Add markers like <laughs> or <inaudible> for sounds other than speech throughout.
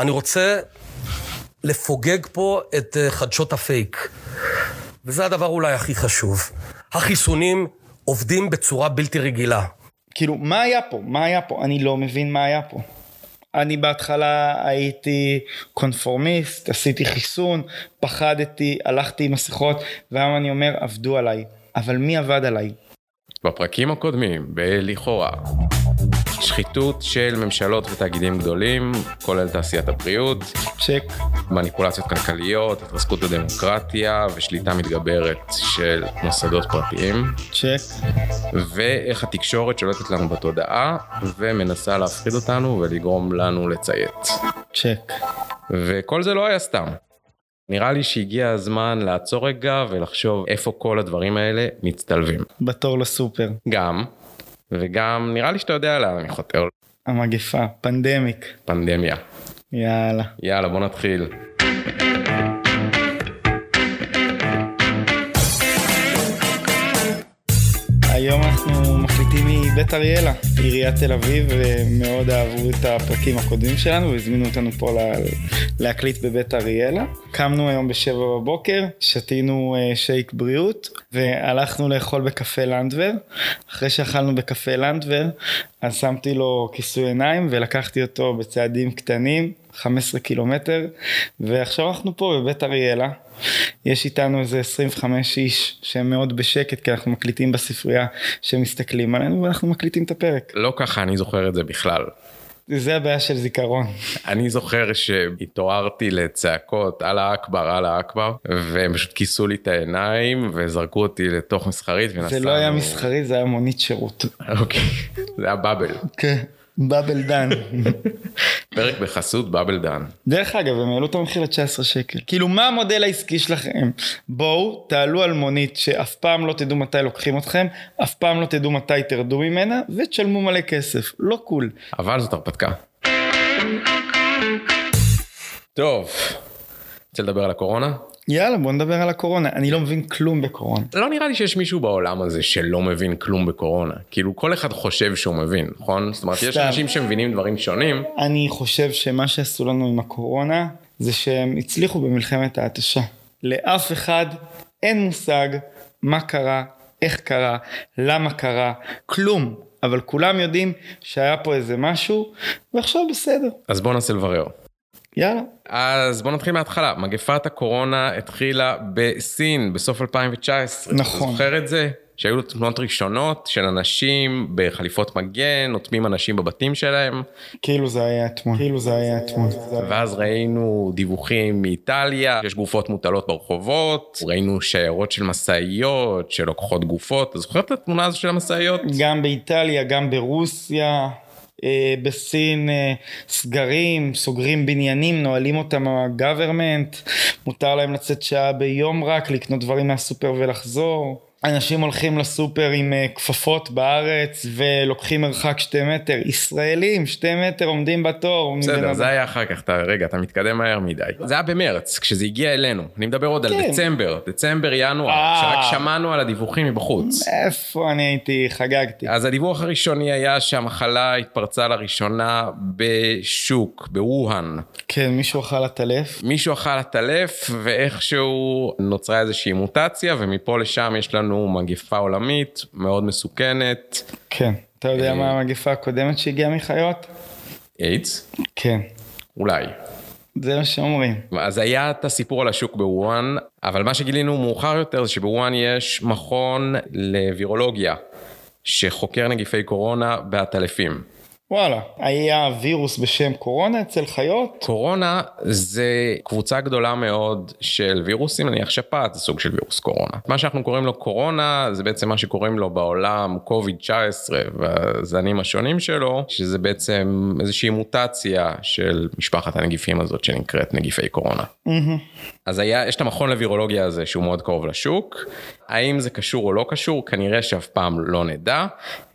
אני רוצה לפוגג פה את אה, חדשות הפייק. וזה הדבר אולי הכי חשוב. החיסונים עובדים בצורה בלתי רגילה. כאילו, מה היה פה? מה היה פה? אני לא מבין מה היה פה. אני בהתחלה הייתי קונפורמיסט, עשיתי חיסון, פחדתי, הלכתי עם מסכות, והיום אני אומר, עבדו עליי. אבל מי עבד עליי? בפרקים הקודמים, בלכאורה. שחיתות של ממשלות ותאגידים גדולים, כולל תעשיית הבריאות. צ'ק. מניפולציות כלכליות, התרסקות הדמוקרטיה ושליטה מתגברת של מוסדות פרטיים. צ'ק. ואיך התקשורת שולטת לנו בתודעה ומנסה להפחיד אותנו ולגרום לנו לציית. צ'ק. וכל זה לא היה סתם. נראה לי שהגיע הזמן לעצור רגע ולחשוב איפה כל הדברים האלה מצטלבים. בתור לסופר. גם, וגם נראה לי שאתה יודע לאן אני חותר. המגפה, פנדמיק. פנדמיה. יאללה. יאללה בוא נתחיל. היום אנחנו מחליטים מבית אריאלה, עיריית תל אביב, ומאוד אהבו את הפרקים הקודמים שלנו והזמינו אותנו פה לה, להקליט בבית אריאלה. קמנו היום בשבע בבוקר, שתינו אה, שייק בריאות, והלכנו לאכול בקפה לנדבר. אחרי שאכלנו בקפה לנדבר, אז שמתי לו כיסוי עיניים ולקחתי אותו בצעדים קטנים, 15 קילומטר, ועכשיו אנחנו פה בבית אריאלה. יש איתנו איזה 25 איש שהם מאוד בשקט כי אנחנו מקליטים בספרייה שמסתכלים עלינו ואנחנו מקליטים את הפרק. לא ככה אני זוכר את זה בכלל. זה הבעיה של זיכרון. אני זוכר שהתעוררתי לצעקות אללה אכבר אללה אכבר והם פשוט כיסו לי את העיניים וזרקו אותי לתוך מסחרית ונסענו. זה לא היה מסחרי זה היה מונית שירות. אוקיי, זה היה באבל. כן. באבל דן. <laughs> פרק בחסות באבל דן. דרך אגב, הם העלו את המחיר ל-19 שקל. כאילו, מה המודל העסקי שלכם? בואו, תעלו על מונית שאף פעם לא תדעו מתי לוקחים אתכם, אף פעם לא תדעו מתי תרדו ממנה, ותשלמו מלא כסף. לא קול. אבל זאת הרפתקה. טוב, רוצה לדבר על הקורונה? יאללה בוא נדבר על הקורונה אני לא מבין כלום בקורונה. לא נראה לי שיש מישהו בעולם הזה שלא מבין כלום בקורונה כאילו כל אחד חושב שהוא מבין נכון זאת אומרת יש אנשים שמבינים דברים שונים. אני חושב שמה שעשו לנו עם הקורונה זה שהם הצליחו במלחמת ההתשה לאף אחד אין מושג מה קרה איך קרה למה קרה כלום אבל כולם יודעים שהיה פה איזה משהו ועכשיו בסדר. אז בוא ננסה לברר. יאללה. אז בוא נתחיל מההתחלה. מגפת הקורונה התחילה בסין בסוף 2019 נכון. זוכר את זה? שהיו תמונות ראשונות של אנשים בחליפות מגן נותמים אנשים בבתים שלהם. כאילו זה היה אתמול. כאילו זה היה אתמול. ואז ראינו דיווחים מאיטליה יש גופות מוטלות ברחובות ראינו שיירות של משאיות שלוקחות גופות. אתה זוכר את התמונה הזו של המשאיות? גם באיטליה גם ברוסיה. אה, בסין אה, סגרים, סוגרים בניינים, נועלים אותם הגוורמנט, מותר להם לצאת שעה ביום רק, לקנות דברים מהסופר ולחזור. אנשים הולכים לסופר עם אה, כפפות בארץ ולוקחים מרחק שתי מטר, ישראלים שתי מטר עומדים בתור. בסדר זה היה אחר כך, אתה, רגע אתה מתקדם מהר מדי. זה היה במרץ כשזה הגיע אלינו, אני מדבר עוד כן. על דצמבר, דצמבר ינואר, שרק שמענו על הדיווחים מבחוץ. איפה אני הייתי, חגגתי. אז הדיווח הראשוני היה שהמחלה התפרצה לראשונה בשוק, בווהאן. כן, מישהו אכל עטלף. מישהו אכל עטלף ואיכשהו נוצרה איזושהי מוטציה ומפה לשם יש לנו לנו מגפה עולמית מאוד מסוכנת. כן, אתה יודע מה המגפה הקודמת שהגיעה מחיות? איידס? כן. אולי. זה מה שאומרים. אז היה את הסיפור על השוק בוואן, אבל מה שגילינו מאוחר יותר זה שבוואן יש מכון לווירולוגיה שחוקר נגיפי קורונה בעטלפים. וואלה, היה וירוס בשם קורונה אצל חיות? קורונה זה קבוצה גדולה מאוד של וירוסים, נניח שפעת זה סוג של וירוס קורונה. מה שאנחנו קוראים לו קורונה זה בעצם מה שקוראים לו בעולם COVID-19 והזנים השונים שלו, שזה בעצם איזושהי מוטציה של משפחת הנגיפים הזאת שנקראת נגיפי קורונה. Mm-hmm. אז היה, יש את המכון לווירולוגיה הזה שהוא מאוד קרוב לשוק. האם זה קשור או לא קשור? כנראה שאף פעם לא נדע.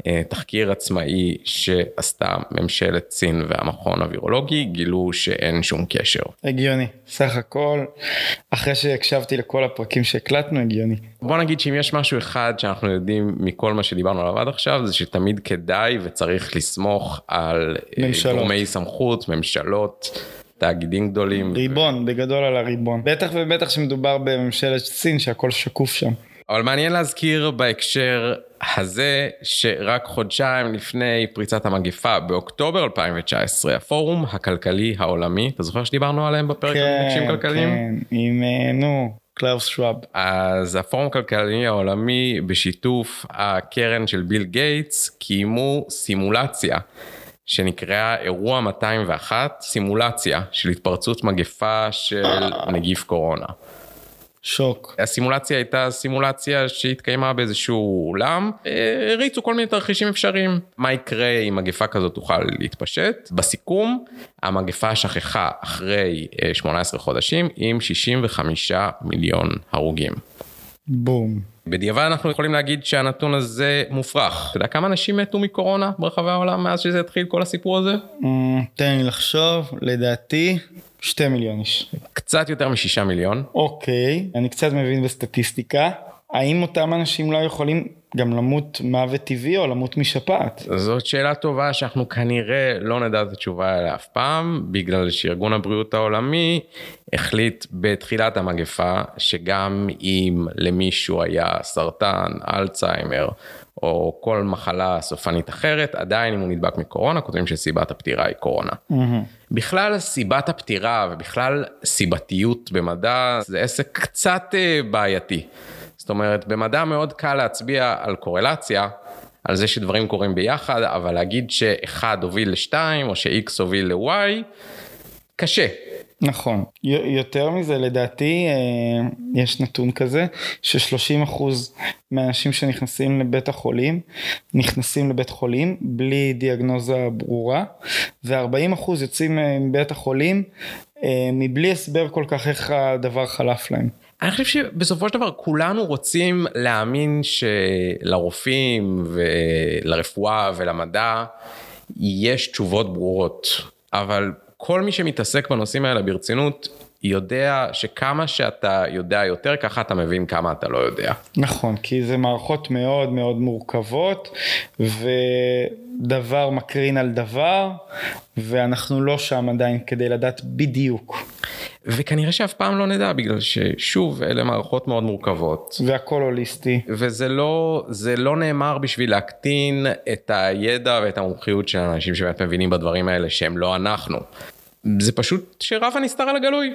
אה, תחקיר עצמאי שעשתה ממשלת סין והמכון הווירולוגי גילו שאין שום קשר. הגיוני, סך הכל, אחרי שהקשבתי לכל הפרקים שהקלטנו, הגיוני. בוא נגיד שאם יש משהו אחד שאנחנו יודעים מכל מה שדיברנו עליו עד עכשיו, זה שתמיד כדאי וצריך לסמוך על אה, ממשלות. גורמי סמכות, ממשלות. תאגידים גדולים. ריבון, בגדול על הריבון. בטח ובטח שמדובר בממשלת סין שהכל שקוף שם. אבל מעניין להזכיר בהקשר הזה שרק חודשיים לפני פריצת המגפה באוקטובר 2019 הפורום הכלכלי העולמי אתה זוכר שדיברנו עליהם בפרק כן, המבקשים כלכליים? כן, עם אה, נו, קלאוס שוואב. אז הפורום הכלכלי העולמי בשיתוף הקרן של ביל גייטס קיימו סימולציה שנקראה אירוע 201 סימולציה של התפרצות מגפה של נגיף קורונה. שוק. הסימולציה הייתה סימולציה שהתקיימה באיזשהו אולם, אה, הריצו כל מיני תרחישים אפשריים. מה יקרה אם מגפה כזאת תוכל להתפשט? בסיכום, המגפה שכחה אחרי אה, 18 חודשים עם 65 מיליון הרוגים. בום. בדיעבד אנחנו יכולים להגיד שהנתון הזה מופרך. אתה יודע כמה אנשים מתו מקורונה ברחבי העולם מאז שזה התחיל כל הסיפור הזה? אמ, תן לי לחשוב, לדעתי, שתי מיליון איש. קצת יותר משישה מיליון. אוקיי, אני קצת מבין בסטטיסטיקה. האם אותם אנשים לא יכולים גם למות מוות טבעי או למות משפעת? זאת שאלה טובה שאנחנו כנראה לא נדע את התשובה עליה אף פעם, בגלל שארגון הבריאות העולמי החליט בתחילת המגפה שגם אם למישהו היה סרטן, אלצהיימר או כל מחלה סופנית אחרת, עדיין אם הוא נדבק מקורונה, כותבים שסיבת הפטירה היא קורונה. בכלל סיבת הפטירה ובכלל סיבתיות במדע זה עסק קצת אה, בעייתי. זאת אומרת, במדע מאוד קל להצביע על קורלציה, על זה שדברים קורים ביחד, אבל להגיד שאחד הוביל לשתיים, או ש-X הוביל ל-Y, קשה. נכון. יותר מזה, לדעתי, אה, יש נתון כזה, ש-30% מהאנשים שנכנסים לבית החולים, נכנסים לבית חולים בלי דיאגנוזה ברורה, ו-40% יוצאים אה, מבית החולים אה, מבלי הסבר כל כך איך הדבר חלף להם. אני חושב שבסופו של דבר כולנו רוצים להאמין שלרופאים ולרפואה ולמדע יש תשובות ברורות, אבל כל מי שמתעסק בנושאים האלה ברצינות יודע שכמה שאתה יודע יותר ככה אתה מבין כמה אתה לא יודע. נכון, כי זה מערכות מאוד מאוד מורכבות, ודבר מקרין על דבר, ואנחנו לא שם עדיין כדי לדעת בדיוק. וכנראה שאף פעם לא נדע בגלל ששוב אלה מערכות מאוד מורכבות. והכל הוליסטי. וזה לא, זה לא נאמר בשביל להקטין את הידע ואת המומחיות של האנשים שבאמת מבינים בדברים האלה שהם לא אנחנו. זה פשוט שרב הנסתר על הגלוי.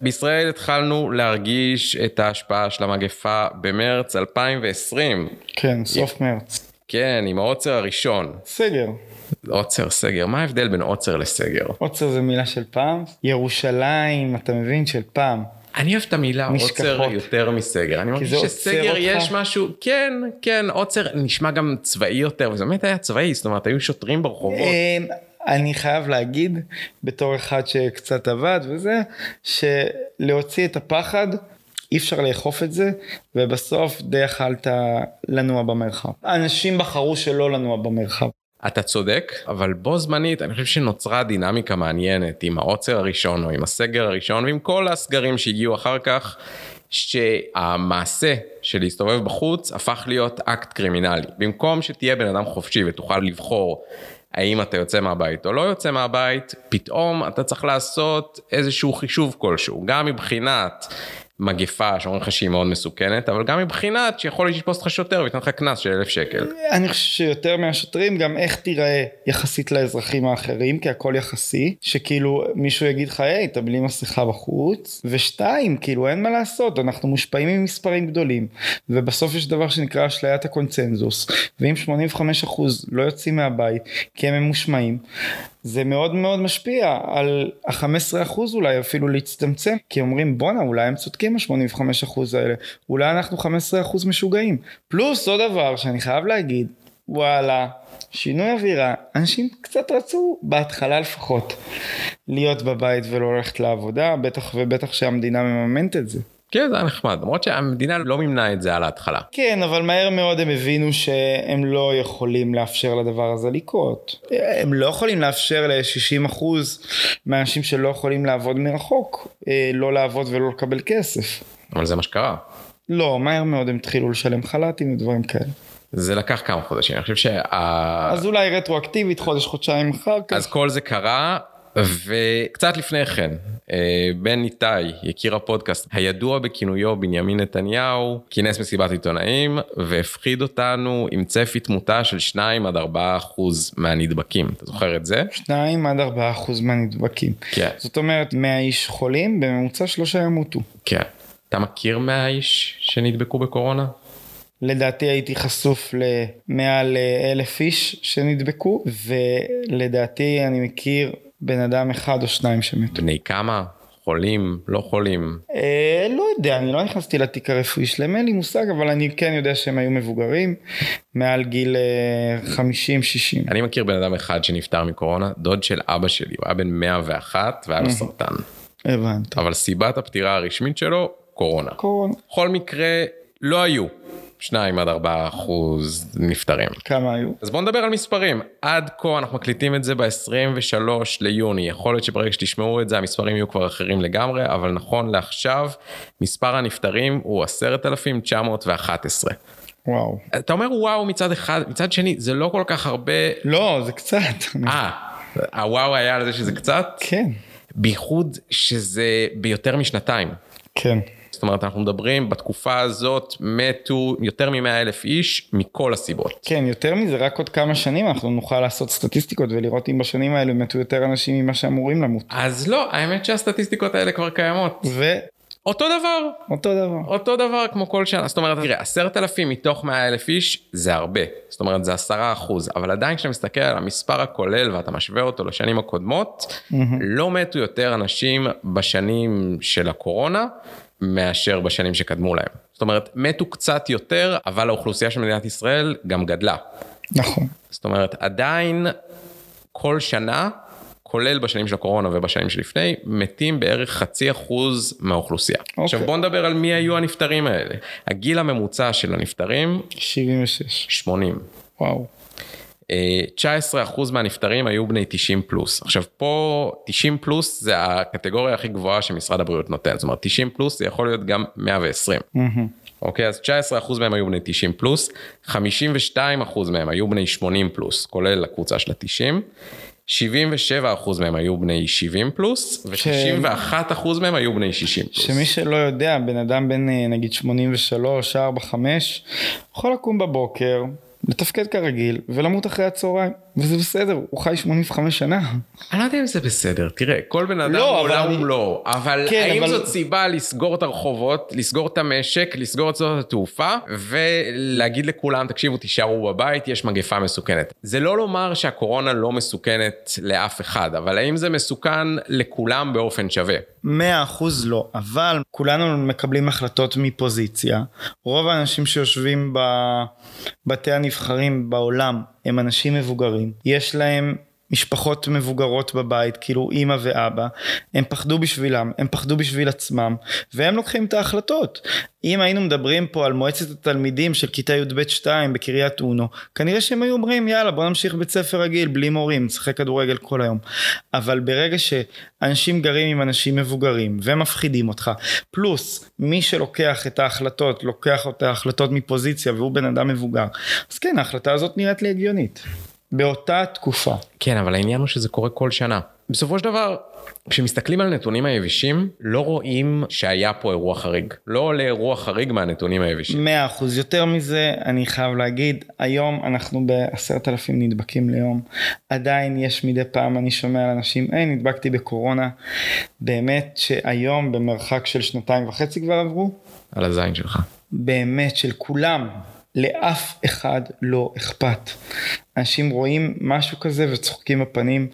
בישראל התחלנו להרגיש את ההשפעה של המגפה במרץ 2020. כן, סוף מרץ. כן, עם העוצר הראשון. סגר. עוצר, סגר, מה ההבדל בין עוצר לסגר? עוצר זה מילה של פעם, ירושלים, אתה מבין, של פעם. אני אוהב את המילה נשכחות. עוצר יותר מסגר. אני מרגיש שסגר אותך? יש משהו, כן, כן, עוצר נשמע גם צבאי יותר, וזה באמת היה צבאי, זאת אומרת, היו שוטרים ברחובות. אמ, אני חייב להגיד, בתור אחד שקצת עבד וזה, שלהוציא את הפחד, אי אפשר לאכוף את זה, ובסוף די יכלת לנוע במרחב. אנשים בחרו שלא לנוע במרחב. אתה צודק, אבל בו זמנית אני חושב שנוצרה דינמיקה מעניינת עם העוצר הראשון או עם הסגר הראשון ועם כל הסגרים שהגיעו אחר כך, שהמעשה של להסתובב בחוץ הפך להיות אקט קרימינלי. במקום שתהיה בן אדם חופשי ותוכל לבחור האם אתה יוצא מהבית או לא יוצא מהבית, פתאום אתה צריך לעשות איזשהו חישוב כלשהו, גם מבחינת מגפה שאומרים לך שהיא מאוד מסוכנת, אבל גם מבחינת שיכול להיות שיתפוס אותך שוטר וייתן לך קנס של אלף שקל. אני חושב שיותר מהשוטרים גם איך תיראה יחסית לאזרחים האחרים כי הכל יחסי שכאילו מישהו יגיד לך היי אתה בלי מסכה בחוץ. ושתיים כאילו אין מה לעשות אנחנו מושפעים ממספרים גדולים. ובסוף יש דבר שנקרא אשליית הקונצנזוס. ואם 85% לא יוצאים מהבית כי הם ממושמעים זה מאוד מאוד משפיע על ה-15% אולי אפילו להצטמצם כי אומרים בואנה אולי הם צודקים ה-85% האלה. אולי אנחנו 15% משוגעים. פלוס עוד דבר שאני חייב להגיד וואלה שינוי אווירה. אנשים קצת רצו בהתחלה לפחות להיות בבית ולא ללכת לעבודה בטח ובטח שהמדינה מממנת את זה. כן, זה היה נחמד, למרות שהמדינה לא מימנה את זה על ההתחלה. כן, אבל מהר מאוד הם הבינו שהם לא יכולים לאפשר לדבר הזה לקרות. הם לא יכולים לאפשר ל-60% מהאנשים שלא יכולים לעבוד מרחוק, אה, לא לעבוד ולא לקבל כסף. אבל זה מה שקרה. לא, מהר מאוד הם התחילו לשלם חל"תים ודברים כאלה. זה לקח כמה חודשים, אני חושב שה... אז אולי רטרואקטיבית חודש חודשיים אחר כך. אז כל זה קרה, וקצת לפני כן, אה, בן איתי, יקיר הפודקאסט, הידוע בכינויו בנימין נתניהו, כינס מסיבת עיתונאים והפחיד אותנו עם צפי תמותה של 2 עד 4 אחוז מהנדבקים. אתה זוכר את זה? 2 עד 4 אחוז מהנדבקים. כן. זאת אומרת, 100 איש חולים, בממוצע שלושה ימותו. כן. אתה מכיר 100 איש שנדבקו בקורונה? לדעתי הייתי חשוף למעל אה, אלף איש שנדבקו, ולדעתי אני מכיר בן אדם אחד או שניים שמתו. בני כמה? חולים? לא חולים? אה, לא יודע, אני לא נכנסתי לתיק הרפואי שלהם, אין לי מושג, אבל אני כן יודע שהם היו מבוגרים, מעל גיל אה, 50-60. אני מכיר בן אדם אחד שנפטר מקורונה, דוד של אבא שלי, הוא היה בן 101 והיה לו סרטן. הבנתי. אבל סיבת הפטירה הרשמית שלו, קורונה. קורונה. בכל מקרה, לא היו 2 עד 4 אחוז נפטרים. כמה היו? אז בואו נדבר על מספרים. עד כה אנחנו מקליטים את זה ב-23 ליוני. יכול להיות שברגע שתשמעו את זה המספרים יהיו כבר אחרים לגמרי, אבל נכון לעכשיו, מספר הנפטרים הוא 10,911. וואו. אתה אומר וואו מצד אחד, מצד שני זה לא כל כך הרבה... לא, זה קצת. אה, הוואו היה על זה שזה קצת? כן. בייחוד שזה ביותר משנתיים. כן. זאת אומרת אנחנו מדברים בתקופה הזאת מתו יותר מ-100 אלף איש מכל הסיבות. כן, יותר מזה, רק עוד כמה שנים אנחנו נוכל לעשות סטטיסטיקות ולראות אם בשנים האלה מתו יותר אנשים ממה שאמורים למות. אז לא, האמת שהסטטיסטיקות האלה כבר קיימות. אותו דבר, ואותו דבר. אותו דבר כמו כל שנה. זאת אומרת, תראה, עשרת אלפים מתוך מאה אלף איש זה הרבה. זאת אומרת, זה עשרה אחוז. אבל עדיין כשאתה מסתכל על המספר הכולל ואתה משווה אותו לשנים הקודמות, לא מתו יותר אנשים בשנים של הקורונה. מאשר בשנים שקדמו להם. זאת אומרת, מתו קצת יותר, אבל האוכלוסייה של מדינת ישראל גם גדלה. נכון. זאת אומרת, עדיין כל שנה, כולל בשנים של הקורונה ובשנים שלפני, מתים בערך חצי אחוז מהאוכלוסייה. Okay. עכשיו בוא נדבר על מי היו הנפטרים האלה. הגיל הממוצע של הנפטרים, 76. 80. וואו. 19% מהנפטרים היו בני 90 פלוס. עכשיו פה 90 פלוס זה הקטגוריה הכי גבוהה שמשרד הבריאות נותן, זאת אומרת 90 פלוס זה יכול להיות גם 120. אוקיי, אז 19% מהם היו בני 90 פלוס, 52% מהם היו בני 80 פלוס, כולל הקבוצה של ה-90. 77% מהם היו בני 70 פלוס, ו-91% מהם היו בני 60 פלוס. שמי שלא יודע, בן אדם בן נגיד 83, 4, 5, יכול לקום בבוקר, לתפקד כרגיל ולמות אחרי הצהריים וזה בסדר הוא חי 85 שנה. אני לא יודע אם זה בסדר תראה כל בן אדם לא, עולם אבל אני- ומלואו אבל כן, האם אבל- זאת סיבה לסגור את הרחובות לסגור את המשק לסגור את שדות התעופה ולהגיד לכולם תקשיבו תישארו בבית יש מגפה מסוכנת זה לא לומר שהקורונה לא מסוכנת לאף אחד אבל האם זה מסוכן לכולם באופן שווה. 100% לא, אבל כולנו מקבלים החלטות מפוזיציה. רוב האנשים שיושבים בבתי הנבחרים בעולם הם אנשים מבוגרים. יש להם משפחות מבוגרות בבית, כאילו אימא ואבא, הם פחדו בשבילם, הם פחדו בשביל עצמם, והם לוקחים את ההחלטות. אם היינו מדברים פה על מועצת התלמידים של כיתה י"ב 2 בקריית אונו, כנראה שהם היו אומרים יאללה בוא נמשיך בית ספר רגיל, בלי מורים, נשחק כדורגל כל היום. אבל ברגע שאנשים גרים עם אנשים מבוגרים ומפחידים אותך, פלוס מי שלוקח את ההחלטות, לוקח את ההחלטות מפוזיציה והוא בן אדם מבוגר, אז כן ההחלטה הזאת נראית לי הגיונית. באותה תקופה. כן אבל העניין הוא שזה קורה כל שנה. בסופו של דבר כשמסתכלים על נתונים היבשים לא רואים שהיה פה אירוע חריג לא עולה אירוע חריג מהנתונים היבשים. מאה אחוז יותר מזה אני חייב להגיד היום אנחנו בעשרת אלפים נדבקים ליום עדיין יש מדי פעם אני שומע על אנשים היי נדבקתי בקורונה באמת שהיום במרחק של שנתיים וחצי כבר עברו על הזין שלך. באמת של כולם לאף אחד לא אכפת. אנשים רואים משהו כזה וצוחקים בפנים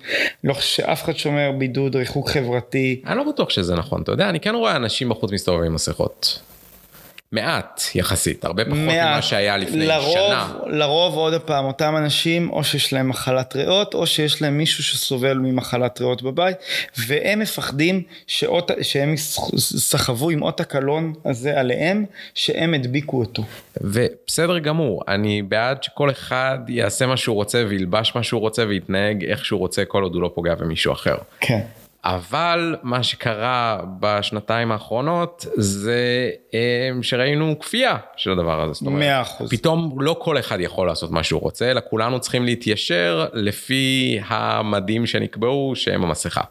לא חושב שאף אחד שומר בידוד ריחוק חברתי אני לא בטוח שזה נכון אתה יודע אני כן רואה אנשים בחוץ מסתובבים עם מסכות. מעט יחסית הרבה פחות ממה. שהיה לפני לרוב, שנה. לרוב עוד פעם אותם אנשים או שיש להם מחלת ריאות או שיש להם מישהו שסובל ממחלת ריאות בבית והם מפחדים שאות, שהם סחבו עם אות הקלון הזה עליהם שהם הדביקו אותו. ובסדר גמור אני בעד שכל אחד יעשה מה שהוא רוצה וילבש מה שהוא רוצה ויתנהג איך שהוא רוצה כל עוד הוא לא פוגע במישהו אחר. כן. אבל מה שקרה בשנתיים האחרונות זה אה, שראינו כפייה של הדבר הזה. זאת אומרת, מאה אחוז. פתאום לא כל אחד יכול לעשות מה שהוא רוצה, אלא כולנו צריכים להתיישר לפי המדים שנקבעו שהם המסכה.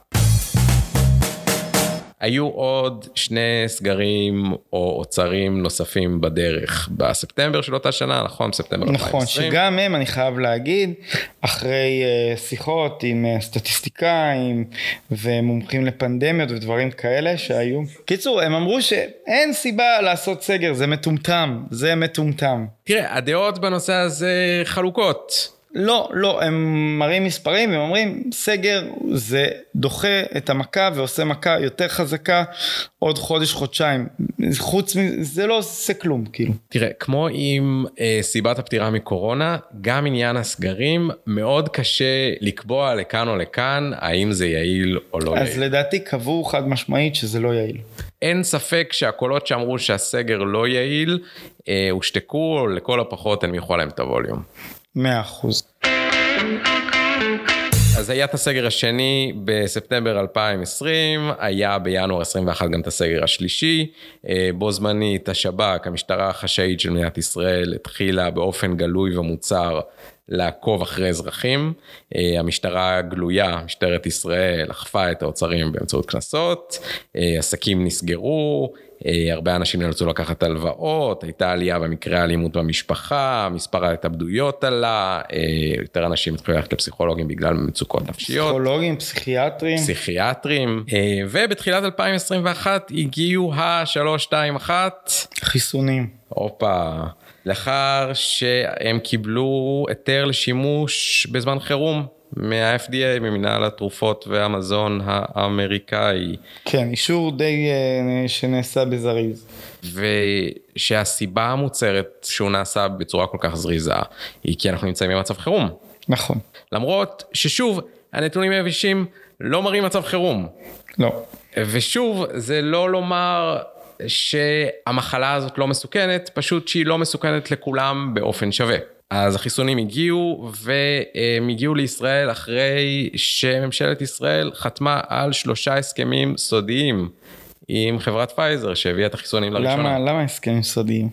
היו עוד שני סגרים או אוצרים נוספים בדרך בספטמבר של אותה שנה, נכון? ספטמבר 2020. נכון, שגם הם, אני חייב להגיד, אחרי uh, שיחות עם uh, סטטיסטיקאים ומומחים לפנדמיות ודברים כאלה שהיו. קיצור, הם אמרו שאין סיבה לעשות סגר, זה מטומטם, זה מטומטם. תראה, הדעות בנושא הזה חלוקות. לא, לא, הם מראים מספרים, הם אומרים סגר זה דוחה את המכה ועושה מכה יותר חזקה עוד חודש, חודשיים. חוץ מזה, זה לא עושה כלום, כאילו. תראה, כמו עם אה, סיבת הפטירה מקורונה, גם עניין הסגרים, מאוד קשה לקבוע לכאן או לכאן האם זה יעיל או לא אז יעיל. לדעתי קבעו חד משמעית שזה לא יעיל. אין ספק שהקולות שאמרו שהסגר לא יעיל, אה, הושתקו, לכל הפחות הנמיכו עליהם את הווליום. מאה אחוז. אז היה את הסגר השני בספטמבר 2020, היה בינואר 21 גם את הסגר השלישי. אה, בו זמנית השב"כ, המשטרה החשאית של מדינת ישראל, התחילה באופן גלוי ומוצהר לעקוב אחרי אזרחים. אה, המשטרה הגלויה, משטרת ישראל, אכפה את האוצרים באמצעות קנסות, אה, עסקים נסגרו, הרבה אנשים נאלצו לקחת הלוואות, הייתה עלייה במקרי האלימות במשפחה, מספר ההתאבדויות עלה, אה, יותר אנשים התחילו ללכת לפסיכולוגים בגלל מצוקות נפשיות. פסיכולוגים, פסיכיאטרים. פסיכיאטרים, אה, ובתחילת 2021 הגיעו ה-321, חיסונים. הופה, לאחר שהם קיבלו היתר לשימוש בזמן חירום מה-FDA, ממנהל התרופות והמזון האמריקאי. כן, אישור די uh, שנעשה בזריז. ושהסיבה המוצהרת שהוא נעשה בצורה כל כך זריזה היא כי אנחנו נמצאים במצב חירום. נכון. למרות ששוב, הנתונים היבשים לא מראים מצב חירום. לא. ושוב, זה לא לומר שהמחלה הזאת לא מסוכנת, פשוט שהיא לא מסוכנת לכולם באופן שווה. אז החיסונים הגיעו, והם הגיעו לישראל אחרי שממשלת ישראל חתמה על שלושה הסכמים סודיים עם חברת פייזר שהביאה את החיסונים לראשונה. למה, למה הסכמים סודיים?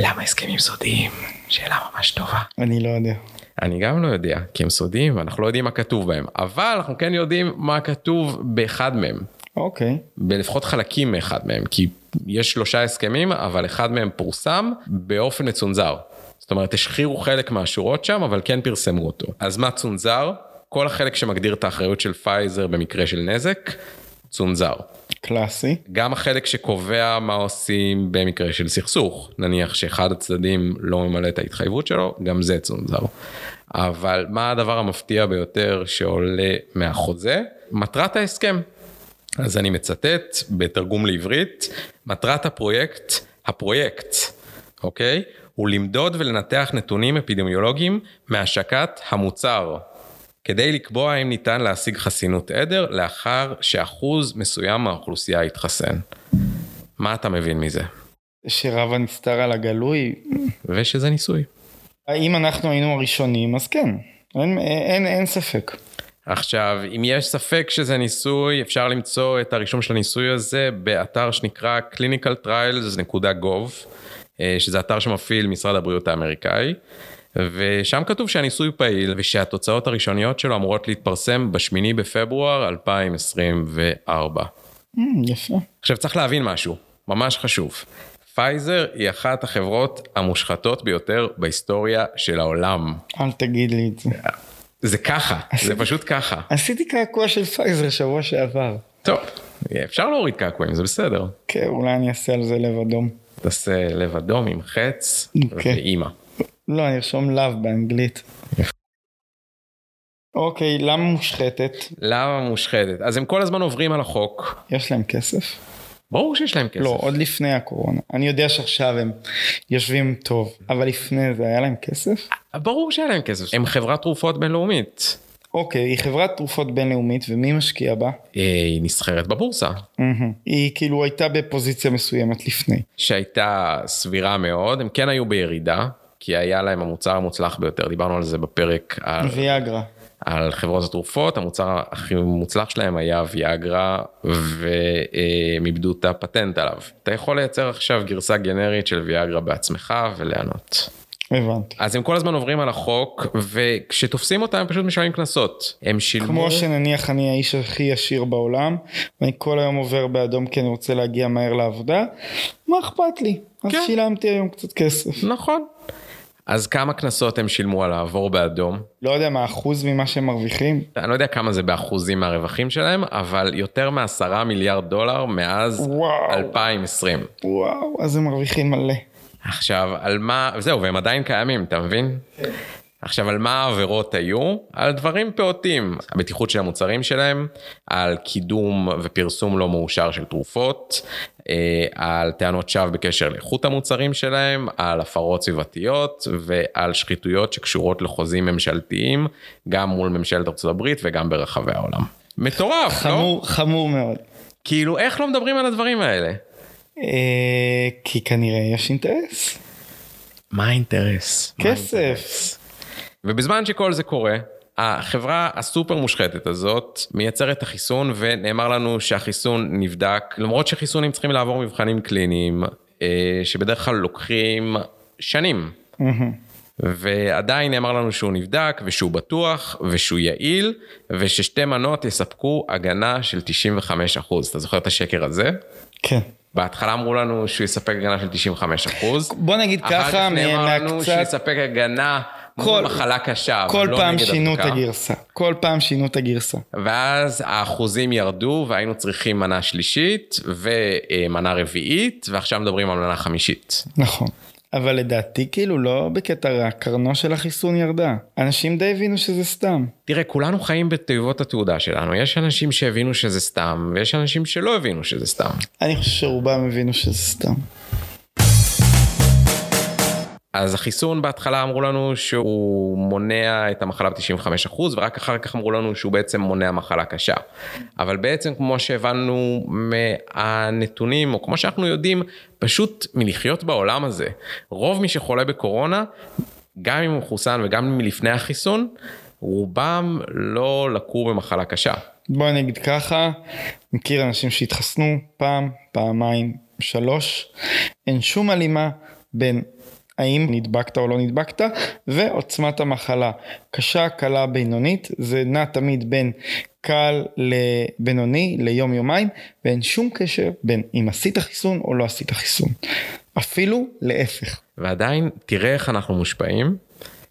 למה הסכמים סודיים? שאלה ממש טובה. אני לא יודע. אני גם לא יודע, כי הם סודיים ואנחנו לא יודעים מה כתוב בהם, אבל אנחנו כן יודעים מה כתוב באחד מהם. אוקיי. בלפחות חלקים מאחד מהם, כי יש שלושה הסכמים, אבל אחד מהם פורסם באופן מצונזר. זאת אומרת, השחירו חלק מהשורות שם, אבל כן פרסמו אותו. אז מה צונזר? כל החלק שמגדיר את האחריות של פייזר במקרה של נזק, צונזר. קלאסי. גם החלק שקובע מה עושים במקרה של סכסוך, נניח שאחד הצדדים לא ממלא את ההתחייבות שלו, גם זה צונזר. אבל מה הדבר המפתיע ביותר שעולה מהחוזה? מטרת ההסכם. אז אני מצטט בתרגום לעברית, מטרת הפרויקט, הפרויקט, אוקיי? הוא למדוד ולנתח נתונים אפידמיולוגיים מהשקת המוצר, כדי לקבוע אם ניתן להשיג חסינות עדר לאחר שאחוז מסוים מהאוכלוסייה יתחסן. מה אתה מבין מזה? שרב הנסתר על הגלוי. ושזה ניסוי. אם אנחנו היינו הראשונים, אז כן. אין, אין, אין ספק. עכשיו, אם יש ספק שזה ניסוי, אפשר למצוא את הרישום של הניסוי הזה באתר שנקרא clinicaltrials.gov, שזה אתר שמפעיל משרד הבריאות האמריקאי, ושם כתוב שהניסוי פעיל ושהתוצאות הראשוניות שלו אמורות להתפרסם בשמיני בפברואר 2024. ממ, יפה. עכשיו צריך להבין משהו, ממש חשוב. פייזר היא אחת החברות המושחתות ביותר בהיסטוריה של העולם. אל תגיד לי את זה. זה ככה, זה פשוט ככה. עשיתי קעקוע של פייזר שבוע שעבר. טוב, אפשר להוריד קעקועים, זה בסדר. כן, אולי אני אעשה על זה לב אדום. תעשה לב אדום עם חץ אוקיי. ואימא. לא, אני ארשום לאו באנגלית. אוקיי, למה מושחתת? למה מושחתת? אז הם כל הזמן עוברים על החוק. יש להם כסף? ברור שיש להם כסף. לא, עוד לפני הקורונה. אני יודע שעכשיו הם יושבים טוב, אבל לפני זה היה להם כסף? ברור שהיה להם כסף. הם חברת תרופות בינלאומית. אוקיי, היא חברת תרופות בינלאומית, ומי משקיע בה? היא נסחרת בבורסה. מהמם. היא כאילו הייתה בפוזיציה מסוימת לפני. שהייתה סבירה מאוד, הם כן היו בירידה, כי היה להם המוצר המוצלח ביותר, דיברנו על זה בפרק על ויאגרה. על חברות התרופות, המוצר הכי מוצלח שלהם היה ויאגרה והם איבדו את הפטנט עליו. אתה יכול לייצר עכשיו גרסה גנרית של ויאגרה בעצמך וליהנות. הבנתי. אז הם כל הזמן עוברים על החוק וכשתופסים אותם הם פשוט משלמים קנסות. הם שילמו... כמו שנניח אני האיש הכי ישיר בעולם ואני כל היום עובר באדום כי אני רוצה להגיע מהר לעבודה, מה אכפת לי? אז כן. שילמתי היום קצת כסף. נכון. אז כמה קנסות הם שילמו על לעבור באדום? לא יודע מה אחוז ממה שהם מרוויחים. אני לא יודע כמה זה באחוזים מהרווחים שלהם, אבל יותר מעשרה מיליארד דולר מאז וואו. 2020. וואו, אז הם מרוויחים מלא. עכשיו, על מה, זהו, והם עדיין קיימים, אתה מבין? עכשיו, על מה העבירות היו? על דברים פעוטים. הבטיחות של המוצרים שלהם, על קידום ופרסום לא מאושר של תרופות, אה, על טענות שווא בקשר לאיכות המוצרים שלהם, על הפרות סביבתיות ועל שחיתויות שקשורות לחוזים ממשלתיים, גם מול ממשלת הברית וגם ברחבי העולם. מטורף, לא? חמור, חמור מאוד. כאילו, איך לא מדברים על הדברים האלה? אה, כי כנראה יש אינטרס. מה האינטרס? כסף. ובזמן שכל זה קורה, החברה הסופר מושחתת הזאת מייצרת את החיסון ונאמר לנו שהחיסון נבדק, למרות שחיסונים צריכים לעבור מבחנים קליניים, אה, שבדרך כלל לוקחים שנים. ועדיין נאמר לנו שהוא נבדק ושהוא בטוח ושהוא יעיל וששתי מנות יספקו הגנה של 95%. אתה זוכר את השקר הזה? כן. בהתחלה אמרו לנו שהוא יספק הגנה של 95%. בוא נגיד אחר ככה, כך נאמר לנו מהקצת- שיספק הגנה כל- מחלה קשה, אבל כל לא פעם שינו את. הגרסה. כל פעם שינו את הגרסה. ואז האחוזים ירדו והיינו צריכים מנה שלישית ומנה רביעית ועכשיו מדברים על מנה חמישית. נכון. אבל לדעתי כאילו לא בקטע רע, קרנו של החיסון ירדה. אנשים די הבינו שזה סתם. תראה כולנו חיים בתיבות התעודה שלנו יש אנשים שהבינו שזה סתם ויש אנשים שלא הבינו שזה סתם. אני חושב שרובם הבינו שזה סתם. אז החיסון בהתחלה אמרו לנו שהוא מונע את המחלה ב-95% ורק אחר כך אמרו לנו שהוא בעצם מונע מחלה קשה. אבל בעצם כמו שהבנו מהנתונים או כמו שאנחנו יודעים פשוט מלחיות בעולם הזה רוב מי שחולה בקורונה גם אם הוא מחוסן וגם מלפני החיסון רובם לא לקו במחלה קשה. בוא נגיד ככה, מכיר אנשים שהתחסנו פעם, פעמיים, שלוש, אין שום הלימה בין האם נדבקת או לא נדבקת ועוצמת המחלה. קשה, קלה, בינונית, זה נע תמיד בין קל לבינוני ליום יומיים ואין שום קשר בין אם עשית חיסון או לא עשית חיסון. אפילו להפך. ועדיין תראה איך אנחנו מושפעים.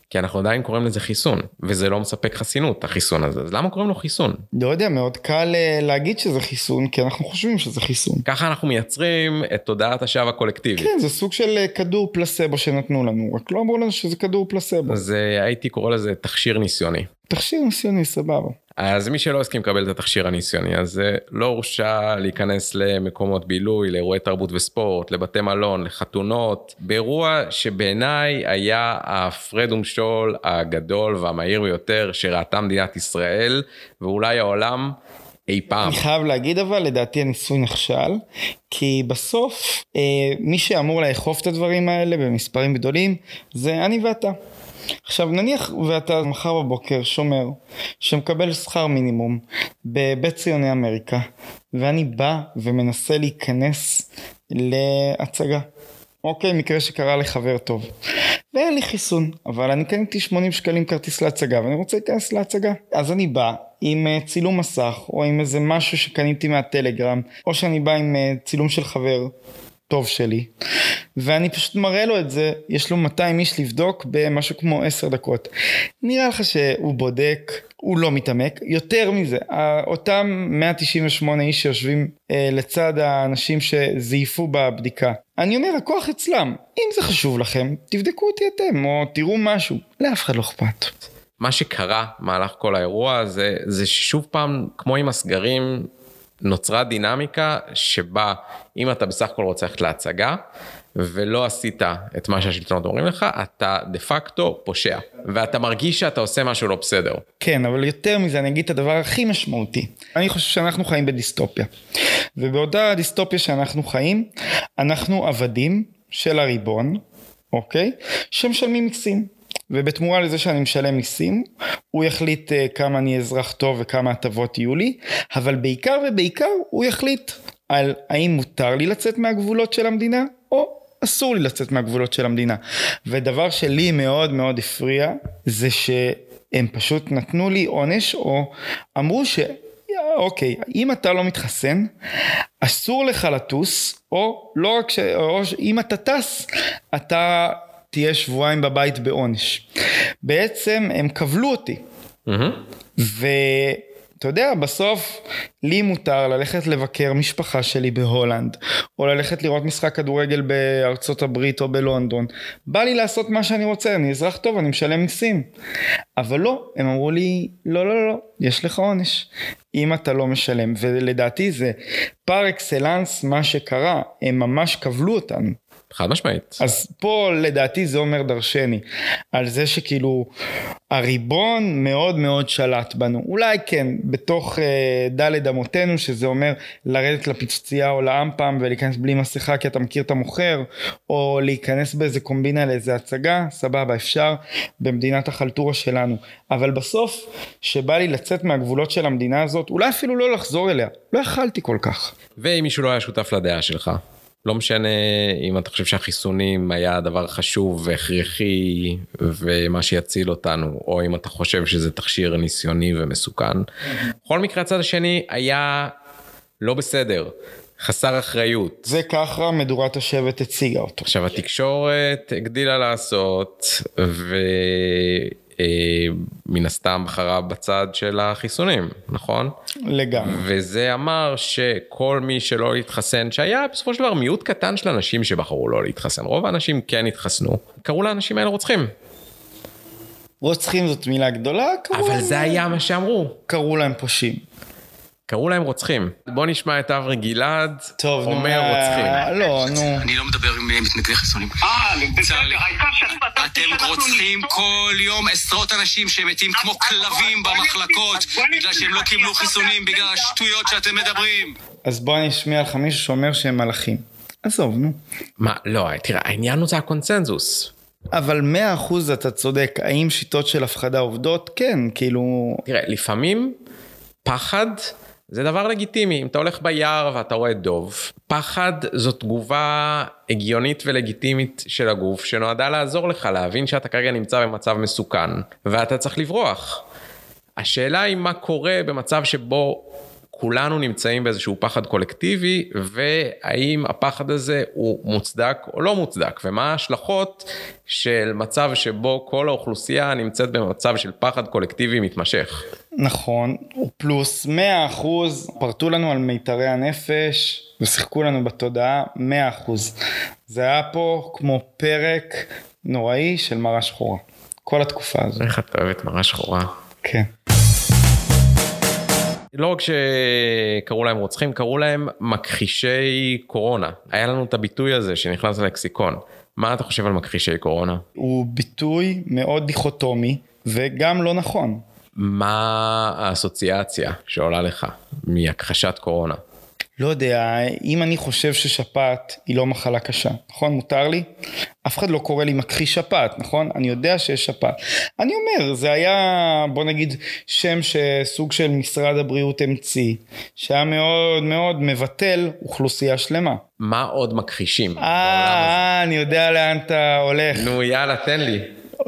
כי אנחנו עדיין קוראים לזה חיסון וזה לא מספק חסינות החיסון הזה אז למה קוראים לו חיסון לא יודע, מאוד קל אה, להגיד שזה חיסון כי אנחנו חושבים שזה חיסון. ככה אנחנו מייצרים את תודעת השווא הקולקטיבית. כן, זה סוג של אה, כדור פלסבו שנתנו לנו, רק לא אמרו לנו שזה כדור פלסבו. אז אה, הייתי קורא לזה תכשיר ניסיוני. תכשיר ניסיוני סבבה. אז מי שלא הסכים לקבל את התכשיר הניסיוני אז אה, לא הורשה להיכנס למקומות בילוי, לאירועי תרבות וספורט, לבתי מלון, לחתונות, באירוע שבעיניי היה ההפרד ומשול הגדול והמהיר ביותר שראתה מדינת ישראל ואולי העולם אי פעם. אני חייב להגיד אבל, לדעתי הניסוי נכשל, כי בסוף אה, מי שאמור לאכוף את הדברים האלה במספרים גדולים זה אני ואתה. עכשיו נניח ואתה מחר בבוקר שומר שמקבל שכר מינימום בבית ציוני אמריקה ואני בא ומנסה להיכנס להצגה. אוקיי, מקרה שקרה לחבר טוב. ואין לי חיסון, אבל אני קניתי 80 שקלים כרטיס להצגה ואני רוצה להיכנס להצגה. אז אני בא עם אה, צילום מסך או עם איזה משהו שקניתי מהטלגרם או שאני בא עם אה, צילום של חבר טוב שלי ואני פשוט מראה לו את זה יש לו 200 איש לבדוק במשהו כמו 10 דקות. נראה לך שהוא בודק הוא לא מתעמק יותר מזה אותם 198 איש שיושבים אה, לצד האנשים שזייפו בבדיקה. אני אומר הכוח אצלם. אם זה חשוב לכם תבדקו אותי אתם או תראו משהו. לאף אחד לא אכפת. מה שקרה במהלך כל האירוע הזה זה ששוב פעם כמו עם הסגרים נוצרה דינמיקה שבה אם אתה בסך הכל רוצה ללכת להצגה ולא עשית את מה שהשלטונות אומרים לך אתה דה פקטו פושע ואתה מרגיש שאתה עושה משהו לא בסדר. כן, אבל יותר מזה אני אגיד את הדבר הכי משמעותי. אני חושב שאנחנו חיים בדיסטופיה. ובאותה דיסטופיה שאנחנו חיים, אנחנו עבדים של הריבון, אוקיי? שמשלמים מיסים. ובתמורה לזה שאני משלם מיסים, הוא יחליט uh, כמה אני אזרח טוב וכמה הטבות יהיו לי, אבל בעיקר ובעיקר הוא יחליט על האם מותר לי לצאת מהגבולות של המדינה, או אסור לי לצאת מהגבולות של המדינה. ודבר שלי מאוד מאוד הפריע, זה שהם פשוט נתנו לי עונש, או אמרו ש... אוקיי, אם אתה לא מתחסן, אסור לך לטוס, או לא רק ש... או אם אתה טס, אתה תהיה שבועיים בבית בעונש. בעצם הם כבלו אותי. Mm-hmm. ואתה יודע, בסוף לי מותר ללכת לבקר משפחה שלי בהולנד, או ללכת לראות משחק כדורגל בארצות הברית או בלונדון. בא לי לעשות מה שאני רוצה, אני אזרח טוב, אני משלם מיסים. אבל לא, הם אמרו לי, לא, לא, לא, יש לך עונש. אם אתה לא משלם, ולדעתי זה פר אקסלנס מה שקרה, הם ממש כבלו אותנו. חד משמעית. אז פה לדעתי זה אומר דרשני, על זה שכאילו הריבון מאוד מאוד שלט בנו. אולי כן, בתוך אה, דלת אמותינו, שזה אומר לרדת לפיצוצייה או לאמפם ולהיכנס בלי מסכה כי אתה מכיר את המוכר, או להיכנס באיזה קומבינה לאיזה הצגה, סבבה, אפשר, במדינת החלטורה שלנו. אבל בסוף, שבא לי לצאת מהגבולות של המדינה הזאת, אולי אפילו לא לחזור אליה, לא יכלתי כל כך. ואם מישהו לא היה שותף לדעה שלך? לא משנה אם אתה חושב שהחיסונים היה דבר חשוב והכרחי ומה שיציל אותנו, או אם אתה חושב שזה תכשיר ניסיוני ומסוכן. בכל מקרה הצד השני היה לא בסדר. חסר אחריות. זה ככה מדורת השבט הציגה אותו. עכשיו התקשורת הגדילה לעשות, ו... מן הסתם בחרה בצד של החיסונים, נכון? לגמרי. וזה אמר שכל מי שלא התחסן, שהיה בסופו של דבר מיעוט קטן של אנשים שבחרו לא להתחסן, רוב האנשים כן התחסנו, קראו לאנשים האלה רוצחים. רוצחים זאת מילה גדולה, אבל זה היה מה שאמרו. קראו להם פושעים. קראו להם רוצחים. בוא נשמע את אברי גלעד טוב, אומר נו, רוצחים. לא, נו. אני לא מדבר עם מתנגדי חיסונים. אה, לי. העיקר אתם רוצחים. כל יום עשרות אנשים שמתים כמו כלבים במחלקות בגלל שהם לא קיבלו חיסונים בגלל השטויות שאתם מדברים. אז בוא אני אשמיע לך מישהו שאומר שהם מלאכים. עזוב, נו. מה, לא, תראה, העניין הוא זה הקונצנזוס. אבל מאה אחוז אתה צודק, האם שיטות של הפחדה עובדות? כן, כאילו... תראה, לפעמים פחד זה דבר לגיטימי. אם אתה הולך ביער ואתה רואה דוב, פחד זו תגובה הגיונית ולגיטימית של הגוף שנועדה לעזור לך להבין שאתה כרגע נמצא במצב מסוכן ואתה צריך לברוח. השאלה היא מה קורה במצב שבו כולנו נמצאים באיזשהו פחד קולקטיבי והאם הפחד הזה הוא מוצדק או לא מוצדק ומה ההשלכות של מצב שבו כל האוכלוסייה נמצאת במצב של פחד קולקטיבי מתמשך. נכון, פלוס מאה אחוז, פרטו לנו על מיתרי הנפש ושיחקו לנו בתודעה מאה אחוז. זה היה פה כמו פרק נוראי של מראה שחורה. כל התקופה הזאת. איך את אוהבת מראה שחורה. כן. לא רק שקראו להם רוצחים, קראו להם מכחישי קורונה. היה לנו את הביטוי הזה שנכנס ללקסיקון. מה אתה חושב על מכחישי קורונה? הוא ביטוי מאוד דיכוטומי וגם לא נכון. מה האסוציאציה שעולה לך מהכחשת קורונה? לא יודע, אם אני חושב ששפעת היא לא מחלה קשה, נכון? מותר לי? אף אחד לא קורא לי מכחיש שפעת, נכון? אני יודע שיש שפעת. אני אומר, זה היה, בוא נגיד, שם שסוג של משרד הבריאות המציא, שהיה מאוד מאוד מבטל אוכלוסייה שלמה. מה עוד מכחישים? אה, אני יודע לאן אתה הולך. נו יאללה תן לי.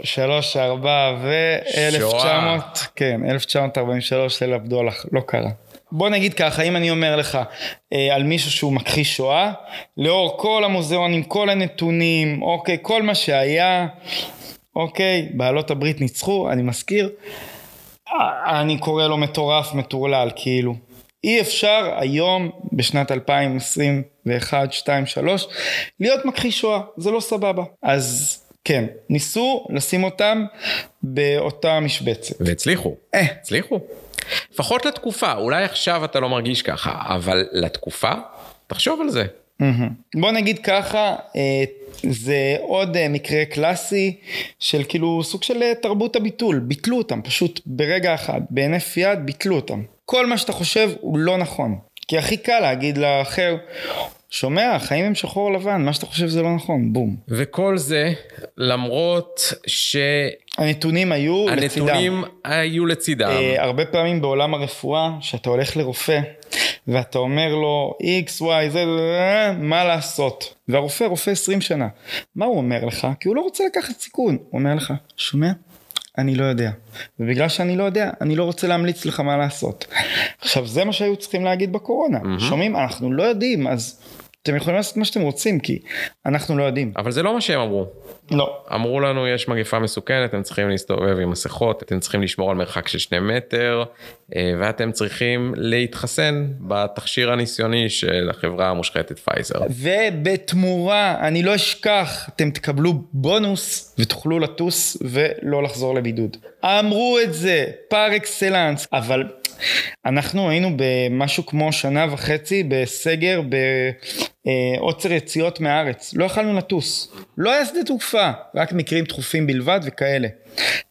שלוש, ארבע ו-1900, שואה. כן, 1943 ליל הבדולח, לא קרה. בוא נגיד ככה, אם אני אומר לך אה, על מישהו שהוא מכחיש שואה, לאור כל המוזיאונים, כל הנתונים, אוקיי, כל מה שהיה, אוקיי, בעלות הברית ניצחו, אני מזכיר, אה, אני קורא לו מטורף, מטורלל, כאילו. אי אפשר היום, בשנת 2021, 2, 3, להיות מכחיש שואה, זה לא סבבה. אז כן, ניסו לשים אותם באותה משבצת. והצליחו. אה. הצליחו. לפחות לתקופה, אולי עכשיו אתה לא מרגיש ככה, אבל לתקופה, תחשוב על זה. מהמם. בוא נגיד ככה, אה, זה עוד אה, מקרה קלאסי של כאילו סוג של אה, תרבות הביטול, ביטלו אותם פשוט ברגע אחד, בהינף יד ביטלו אותם. כל מה שאתה חושב הוא לא נכון. כי הכי קל להגיד לאחר, שומע, החיים הם שחור לבן, מה שאתה חושב זה לא נכון, בום. וכל זה למרות הנתונים היו לצידם. שהנתונים היו לצידם. אה, הרבה פעמים בעולם הרפואה, שאתה הולך לרופא, ואתה אומר לו x, y, z, מה לעשות? והרופא רופא 20 שנה. מה הוא אומר לך? כי הוא לא רוצה לקחת סיכון. הוא אומר לך, שומע? אני לא יודע. ובגלל שאני לא יודע, אני לא רוצה להמליץ לך מה לעשות. עכשיו, זה מה שהיו צריכים להגיד בקורונה. שומעים? אנחנו לא יודעים, אז אתם יכולים לעשות מה שאתם רוצים, כי אנחנו לא יודעים. אבל זה לא מה שהם אמרו. לא. אמרו לנו יש מגפה מסוכנת, אתם צריכים להסתובב עם מסכות, אתם צריכים לשמור על מרחק של שני מטר, אה, ואתם צריכים להתחסן בתכשיר הניסיוני של החברה המושחתת פייזר. ובתמורה, אני לא אשכח, אתם תקבלו בונוס ותוכלו לטוס ולא לחזור לבידוד. אמרו את זה פר אקסלנס, אבל אנחנו היינו במשהו כמו שנה וחצי בסגר בעוצר יציאות מהארץ. לא יכלנו לטוס. לא היה שדה תעופה, רק מקרים דחופים בלבד וכאלה.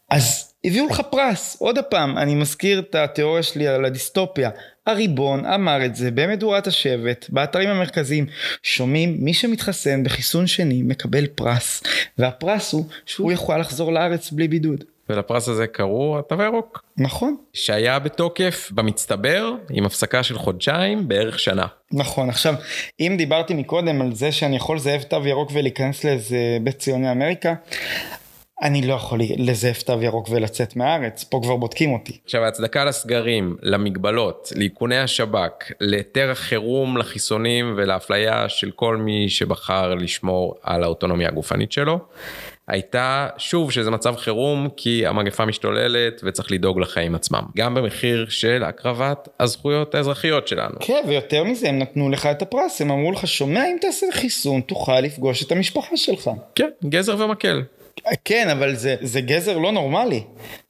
אז הביאו לך פרס, עוד פעם, אני מזכיר את התיאוריה שלי על הדיסטופיה. הריבון אמר את זה במדורת השבט, באתרים המרכזיים. שומעים, מי שמתחסן בחיסון שני מקבל פרס, והפרס הוא שהוא יכול לחזור לארץ בלי בידוד. ולפרס הזה קראו התו הירוק, נכון, שהיה בתוקף במצטבר עם הפסקה של חודשיים בערך שנה. נכון. עכשיו, אם דיברתי מקודם על זה שאני יכול לזייף תו ירוק ולהיכנס לאיזה בית ציוני אמריקה, אני לא יכול לזייף תו ירוק ולצאת מהארץ, פה כבר בודקים אותי. עכשיו ההצדקה לסגרים, למגבלות, לאיכוני השב"כ, להיתר החירום לחיסונים ולאפליה של כל מי שבחר לשמור על האוטונומיה הגופנית שלו, הייתה שוב שזה מצב חירום כי המגפה משתוללת וצריך לדאוג לחיים עצמם, גם במחיר של הקרבת הזכויות האזרחיות שלנו. כן, ויותר מזה, הם נתנו לך את הפרס, הם אמרו לך, שומע, אם תעשה חיסון, תוכל לפגוש את המשפחה שלך. כן, גזר ומקל. כן, אבל זה, זה גזר לא נורמלי.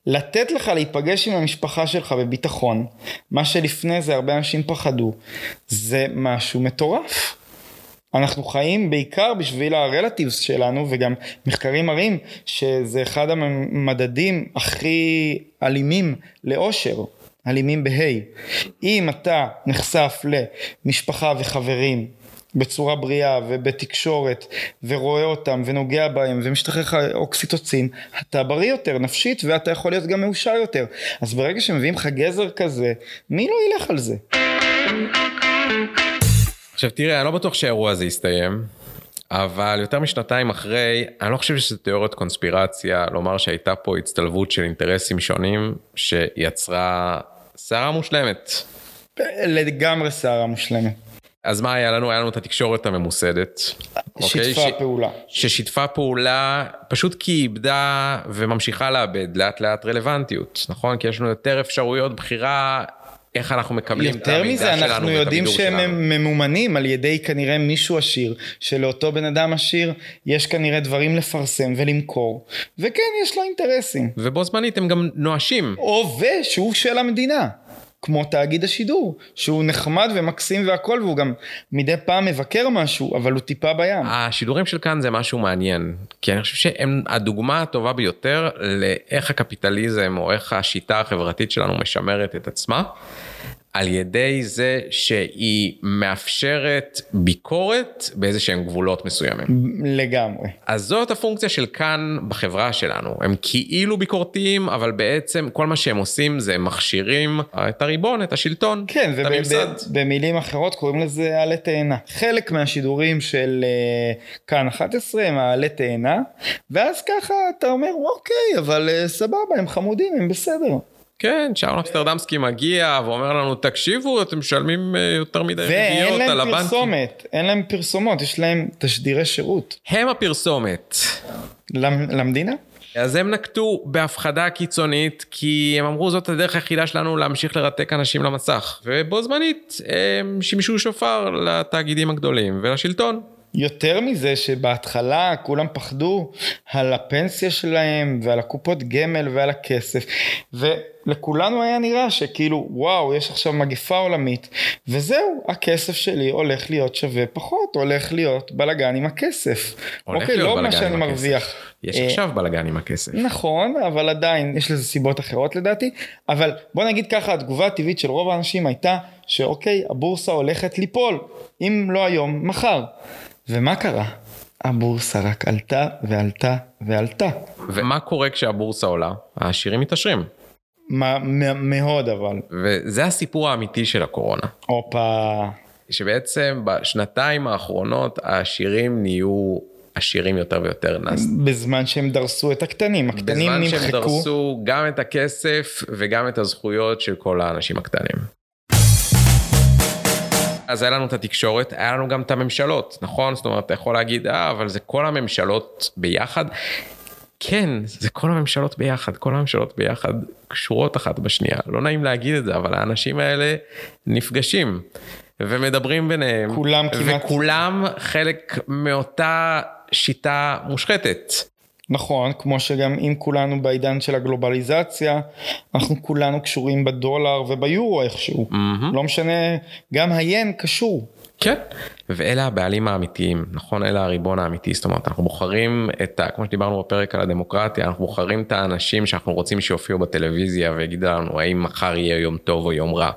לתת לך להיפגש עם המשפחה שלך בביטחון, מה שלפני זה הרבה אנשים פחדו, זה משהו מטורף. אנחנו חיים בעיקר בשביל הרלטיבס שלנו וגם מחקרים מראים שזה אחד המדדים הכי אלימים לאושר, אלימים בה'. אם אתה נחשף למשפחה וחברים בצורה בריאה ובתקשורת ורואה אותם ונוגע בהם ומשתחרר לך אוקסיטוצין, אתה בריא יותר נפשית ואתה יכול להיות גם מאושר יותר. אז ברגע שמביאים לך גזר כזה, מי לא ילך על זה? עכשיו תראה, אני לא בטוח שהאירוע הזה יסתיים, אבל יותר משנתיים אחרי, אני לא חושב שזה תיאוריית קונספירציה לומר שהייתה פה הצטלבות של אינטרסים שונים שיצרה סערה מושלמת. לגמרי שערה מושלמת. אז מה היה לנו? היה לנו את התקשורת הממוסדת. אוקיי? שיתפה ש- פעולה. ששיתפה פעולה פשוט כי היא איבדה וממשיכה לאבד לאט לאט רלוונטיות, נכון? כי יש לנו יותר אפשרויות בחירה איך אנחנו מקבלים את יותר המידע מזה, שלנו אנחנו ואת יודעים הבידור שהם שלנו. ממומנים על ידי כנראה מישהו עשיר, שלאותו בן אדם עשיר יש כנראה דברים לפרסם ולמכור, וכן, יש לו אינטרסים. ובו זמנית הם גם נואשים. או ושהוא של המדינה. כמו תאגיד השידור, שהוא נחמד ומקסים והכל, והוא גם מדי פעם מבקר משהו, אבל הוא טיפה בים. השידורים של כאן זה משהו מעניין, כי אני חושב שהם הדוגמה הטובה ביותר לאיך הקפיטליזם או איך השיטה החברתית שלנו משמרת את עצמה, על ידי זה שהיא מאפשרת ביקורת באיזה שהם גבולות מסוימים. לגמרי. אז זאת הפונקציה של כאן בחברה שלנו, הם כאילו ביקורתיים, אבל בעצם כל מה שהם עושים זה מכשירים את הריבון, את השלטון, כן, את הממסד. ובמילים אחרות קוראים לזה עלה תאנה. חלק מהשידורים של uh, כאן 11 הם העלה תאנה, ואז ככה אתה אומר, אוקיי, אבל uh, סבבה, הם חמודים, הם בסדר. כן, שאול אמסטרדמסקי מגיע ואומר לנו, תקשיבו, אתם משלמים אה, יותר מדי ואין ריביות על להם הבנקים. פרסומת, אין להם פרסומות, יש להם תשדירי שירות. הם הפרסומת. למ- למדינה? אז הם נקטו בהפחדה קיצונית, כי הם אמרו זאת הדרך היחידה שלנו להמשיך לרתק אנשים למסך. ובו זמנית הם שימשו שופר לתאגידים הגדולים ולשלטון. יותר מזה שבהתחלה כולם פחדו על הפנסיה שלהם ועל הקופות גמל ועל הכסף ו, לכולנו היה נראה שכאילו וואו יש עכשיו מגפה עולמית וזהו הכסף שלי הולך להיות שווה פחות הולך להיות בלאגן עם הכסף. הולך אוקיי, להיות לא בלאגן עם הכסף. מרוויח. יש אה, עכשיו בלאגן עם הכסף. נכון אבל עדיין יש לזה סיבות אחרות לדעתי אבל בוא נגיד ככה התגובה הטבעית של רוב האנשים הייתה שאוקיי הבורסה הולכת ליפול אם לא היום מחר. ומה קרה? הבורסה רק עלתה ועלתה ועלתה. ומה קורה כשהבורסה עולה? העשירים מתעשרים. מה, מאוד אבל. וזה הסיפור האמיתי של הקורונה. הופה. שבעצם בשנתיים האחרונות העשירים נהיו עשירים יותר ויותר. נס- בזמן שהם דרסו את הקטנים, הקטנים בזמן שהם נמחקו. דרסו גם את הכסף וגם את הזכויות של כל האנשים הקטנים. אז היה לנו את התקשורת, היה לנו גם את הממשלות, נכון? זאת אומרת, אתה יכול להגיד, אה, אבל זה כל הממשלות ביחד. כן, זה כל הממשלות ביחד, כל הממשלות ביחד קשורות אחת בשנייה. לא נעים להגיד את זה, אבל האנשים האלה נפגשים ומדברים ביניהם. כולם כמעט- וכולם חלק מאותה שיטה מושחתת. נכון, כמו שגם אם כולנו בעידן של הגלובליזציה, אנחנו כולנו קשורים בדולר וביורו איכשהו. מהמם. לא משנה, גם היין קשור. כן. ואלה הבעלים האמיתיים, נכון? אלה הריבון האמיתי, זאת אומרת, אנחנו בוחרים את ה... כמו שדיברנו בפרק על הדמוקרטיה, אנחנו בוחרים את האנשים שאנחנו רוצים שיופיעו בטלוויזיה ויגידו לנו האם מחר יהיה יום טוב או יום רע.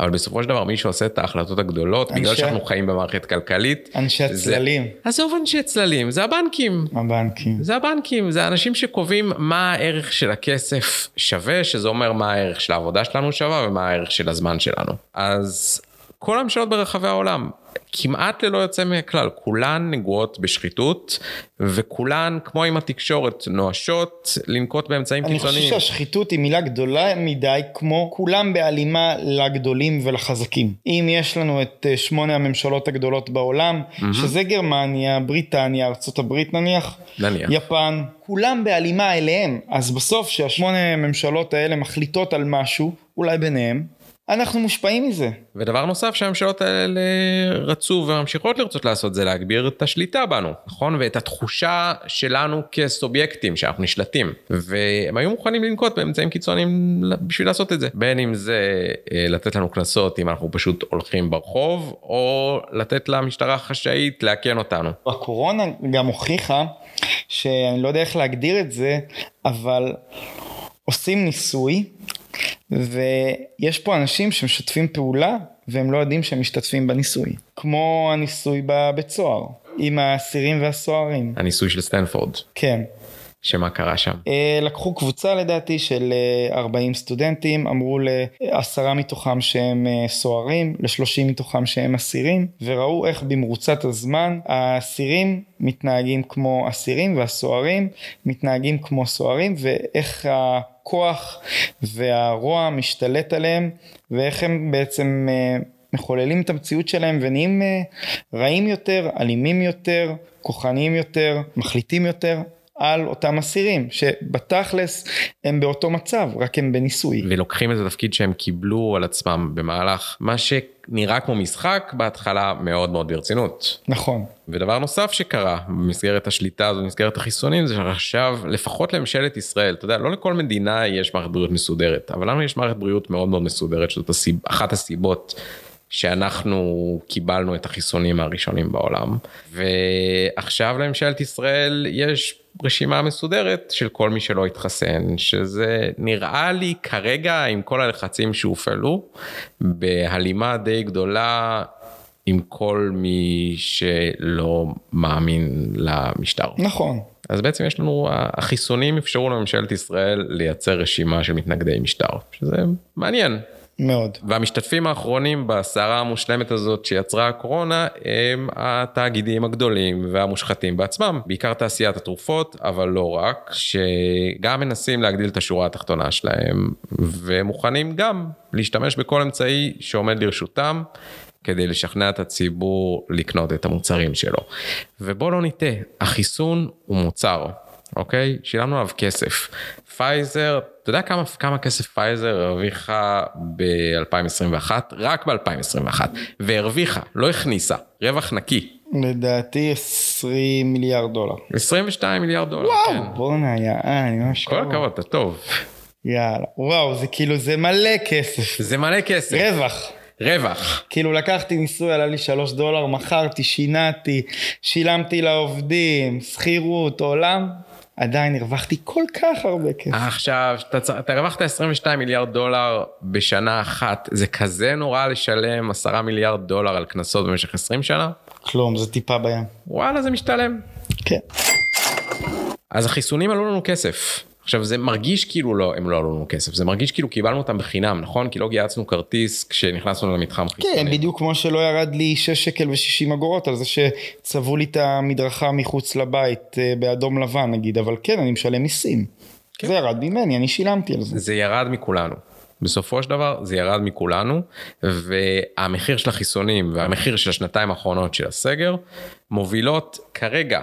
אבל בסופו של דבר מי שעושה את ההחלטות הגדולות, בגלל אנשי- שאנחנו חיים במערכת כלכלית, אנשי זה- הצללים, עזוב אנשי צללים, זה הבנקים. הבנקים. זה הבנקים, זה האנשים שקובעים מה הערך של הכסף שווה, שזה אומר מה הערך של העבודה שלנו שווה ומה הערך של הזמן שלנו. אז כל הממשלות ברחבי העולם, כמעט ללא יוצא מהכלל, כולן נגועות בשחיתות, וכולן, כמו עם התקשורת, נואשות לנקוט באמצעים אני חושב קיצוניים. שהשחיתות היא מילה גדולה מדי, כמו כולם בהלימה לגדולים ולחזקים. אם יש לנו את אה, שמונה הממשלות הגדולות בעולם, שזה גרמניה, בריטניה, הברית נניח, נניח. יפן, כולם בהלימה אליהם. אז בסוף שהשמונה הממשלות האלה מחליטות על משהו, אולי ביניהם, אנחנו מושפעים מזה. ודבר נוסף שהממשלות האלה רצו וממשיכות לרצות לעשות זה להגביר את השליטה בנו, נכון? ואת התחושה שלנו כסובייקטים שאנחנו נשלטים. והם היו מוכנים לנקוט באמצעים קיצוניים בשביל לעשות את זה. בין אם זה אה, לתת לנו קנסות אם אנחנו פשוט הולכים ברחוב, או לתת למשטרה החשאית לאכן אותנו. הקורונה גם הוכיחה שאני לא יודע איך להגדיר את זה, אבל עושים ניסוי ויש פה אנשים שמשתפים פעולה והם לא יודעים שהם משתתפים בניסוי. כמו הניסוי בבית סוהר, עם האסירים והסוהרים. הניסוי של סטנפורד, כן. שמה קרה שם. אה, לקחו קבוצה לדעתי של אה, 40 סטודנטים, אמרו לעשרה מתוכם שהם אה, סוהרים, לשלושים מתוכם שהם אסירים, וראו איך במרוצת הזמן האסירים מתנהגים כמו אסירים והסוהרים מתנהגים כמו סוהרים, ואיך הכוח והרוע משתלט עליהם, ואיך הם בעצם אה, מחוללים את המציאות שלהם ונהיים אה, רעים יותר, אלימים יותר, כוחניים יותר, מחליטים יותר. על אותם אסירים שבתכלס הם באותו מצב רק הם בניסוי. ולוקחים את התפקיד שהם קיבלו על עצמם במהלך מה שנראה כמו משחק בהתחלה מאוד מאוד ברצינות. נכון. ודבר נוסף שקרה במסגרת השליטה הזו, במסגרת החיסונים, זה שעכשיו לפחות לממשלת ישראל, אתה יודע, לא לכל מדינה יש מערכת בריאות מסודרת, אבל לנו יש מערכת בריאות מאוד מאוד מסודרת, שזאת הסיב, אחת הסיבות שאנחנו קיבלנו את החיסונים הראשונים בעולם, ועכשיו לממשלת ישראל יש רשימה מסודרת של כל מי שלא התחסן, שזה נראה לי כרגע עם כל הלחצים שהופעלו, בהלימה די גדולה עם כל מי שלא מאמין למשטר. נכון. אז בעצם יש לנו, החיסונים אפשרו לממשלת ישראל לייצר רשימה של מתנגדי משטר, שזה מעניין. מאוד. והמשתתפים האחרונים בסערה המושלמת הזאת שיצרה הקורונה הם התאגידים הגדולים והמושחתים בעצמם, בעיקר תעשיית התרופות, אבל לא רק, שגם מנסים להגדיל את השורה התחתונה שלהם, ומוכנים גם להשתמש בכל אמצעי שעומד לרשותם. כדי לשכנע את הציבור לקנות את המוצרים שלו. ובוא לא נטעה, החיסון הוא מוצר, אוקיי? שילמנו עליו כסף. פייזר, אתה יודע כמה, כמה כסף פייזר הרוויחה ב-2021? רק ב-2021. והרוויחה, לא הכניסה, רווח נקי. לדעתי 20 מיליארד דולר. 22 מיליארד דולר, כן. וואו, בואנה, יא, אני ממש כל הכבוד, אתה טוב. יאללה. וואו, זה כאילו, זה מלא כסף. זה מלא כסף. רווח. רווח. כאילו לקחתי ניסוי, עלה לי שלוש דולר, מכרתי, שינעתי, שילמתי לעובדים, שכירות, עולם, עדיין הרווחתי כל כך הרבה כסף. עכשיו, אתה, צ- אתה הרווחת 22 מיליארד דולר בשנה אחת, זה כזה נורא לשלם 10 מיליארד דולר על קנסות במשך 20 שנה? כלום, זה טיפה בים. וואלה, זה משתלם. כן. אז החיסונים עלו לנו כסף. עכשיו זה מרגיש כאילו לא, הם לא עלו לנו כסף, זה מרגיש כאילו קיבלנו אותם בחינם, נכון? כי לא גייצנו כרטיס כשנכנסנו למתחם חיסונים. כן, בדיוק כמו שלא ירד לי 6 שקל ו-60 אגורות על זה שצבעו לי את המדרכה מחוץ לבית אה, באדום לבן נגיד, אבל כן, אני משלם מיסים. זה ירד ממני, אני שילמתי על זה. זה ירד מכולנו. בסופו של דבר זה ירד מכולנו והמחיר של החיסונים והמחיר של השנתיים האחרונות של הסגר מובילות כרגע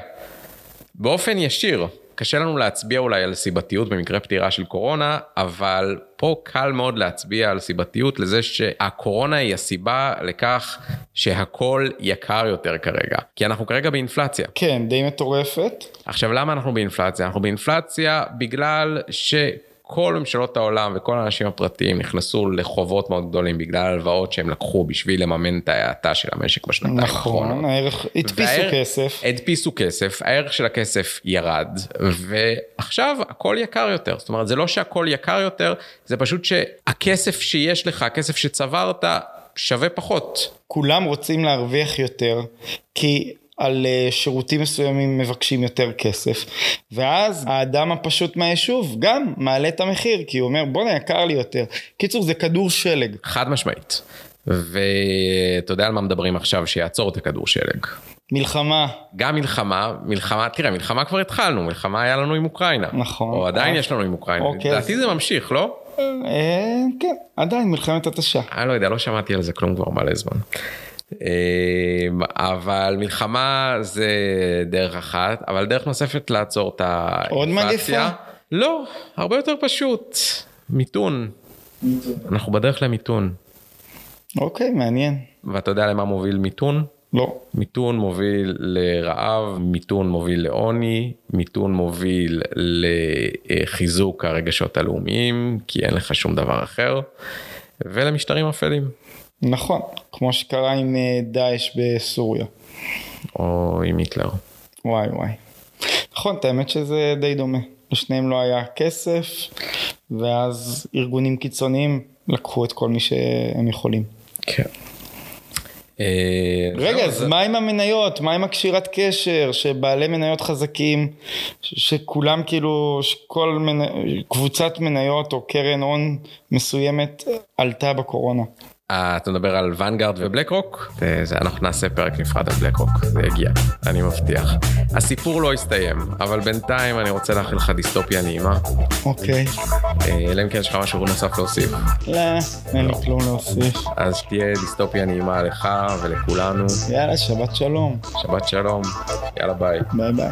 באופן ישיר. קשה לנו להצביע אולי על סיבתיות במקרה פטירה של קורונה, אבל פה קל מאוד להצביע על סיבתיות לזה שהקורונה היא הסיבה לכך שהכל יקר יותר כרגע. כי אנחנו כרגע באינפלציה. כן, די מטורפת. עכשיו למה אנחנו באינפלציה? אנחנו באינפלציה בגלל שכל ממשלות העולם וכל האנשים הפרטיים נכנסו לחובות מאוד גדולים בגלל הלוואות שהם לקחו בשביל לממן את ההאטה של המשק בשנתיים האחרונות. נכון, הערך, הדפיסו והערך- כסף. הדפיסו כסף, הערך של הכסף ירד, ועכשיו הכל יקר יותר. זאת אומרת, זה לא שהכל יקר יותר, זה פשוט שהכסף שיש לך, הכסף שצברת, שווה פחות. כולם רוצים להרוויח יותר, כי על אה, שירותים מסוימים מבקשים יותר כסף, ואז האדם הפשוט מהיישוב גם מעלה את המחיר, כי הוא אומר בואנה יקר לי יותר. קיצור זה כדור שלג. חד משמעית. ואתה יודע על מה מדברים עכשיו שיעצור את הכדור שלג. מלחמה, גם מלחמה, מלחמה, תראה, מלחמה כבר התחלנו, מלחמה היה לנו עם אוקראינה. נכון. או עדיין אה, יש לנו עם אוקראינה. אוקיי, לדעתי זה ממשיך, לא? אה, כן, עדיין מלחמת התשה. אני לא יודע, לא שמעתי על זה כלום כבר מלא זמן. אמ, אבל מלחמה זה דרך אחת, אבל דרך נוספת לעצור את עוד האינפלציה. מגפה? לא, הרבה יותר פשוט. מיתון. אנחנו בדרך למיתון. אוקיי, מעניין. ואתה יודע למה מוביל מיתון? לא. מיתון מוביל לרעב, מיתון מוביל לעוני, מיתון מוביל לחיזוק הרגשות הלאומיים, כי אין לך שום דבר אחר, ולמשטרים אפלים, נכון, כמו שקרה עם אה, דאעש בסוריה. או עם היטלר. וואי וואי. נכון, את האמת שזה די דומה. לשניהם לא היה כסף, ואז ארגונים קיצוניים לקחו את כל מי שהם יכולים. כן. אה, רגע, אז מה עם המניות? מה עם הקשירת קשר? שבעלי מניות חזקים, שכולם כאילו, שכל. קבוצת מניות או קרן הון מסוימת עלתה בקורונה. אה, אתה מדבר על ונגארד ובלק רוק, זה, אנחנו נעשה פרק נפרד על בלק רוק, זה יגיע, אני מבטיח. הסיפור לא הסתיים, אבל בינתיים אני רוצה לאחל לך דיסטופיה נעימה. אוקיי. אה, אלא אם כן יש לך משהו נוסף להוסיף. לא, אין לי לא. כלום להוסיף. אז שתהיה דיסטופיה נעימה לך ולכולנו. יאללה, שבת שלום. שבת שלום, יאללה ביי. ביי ביי.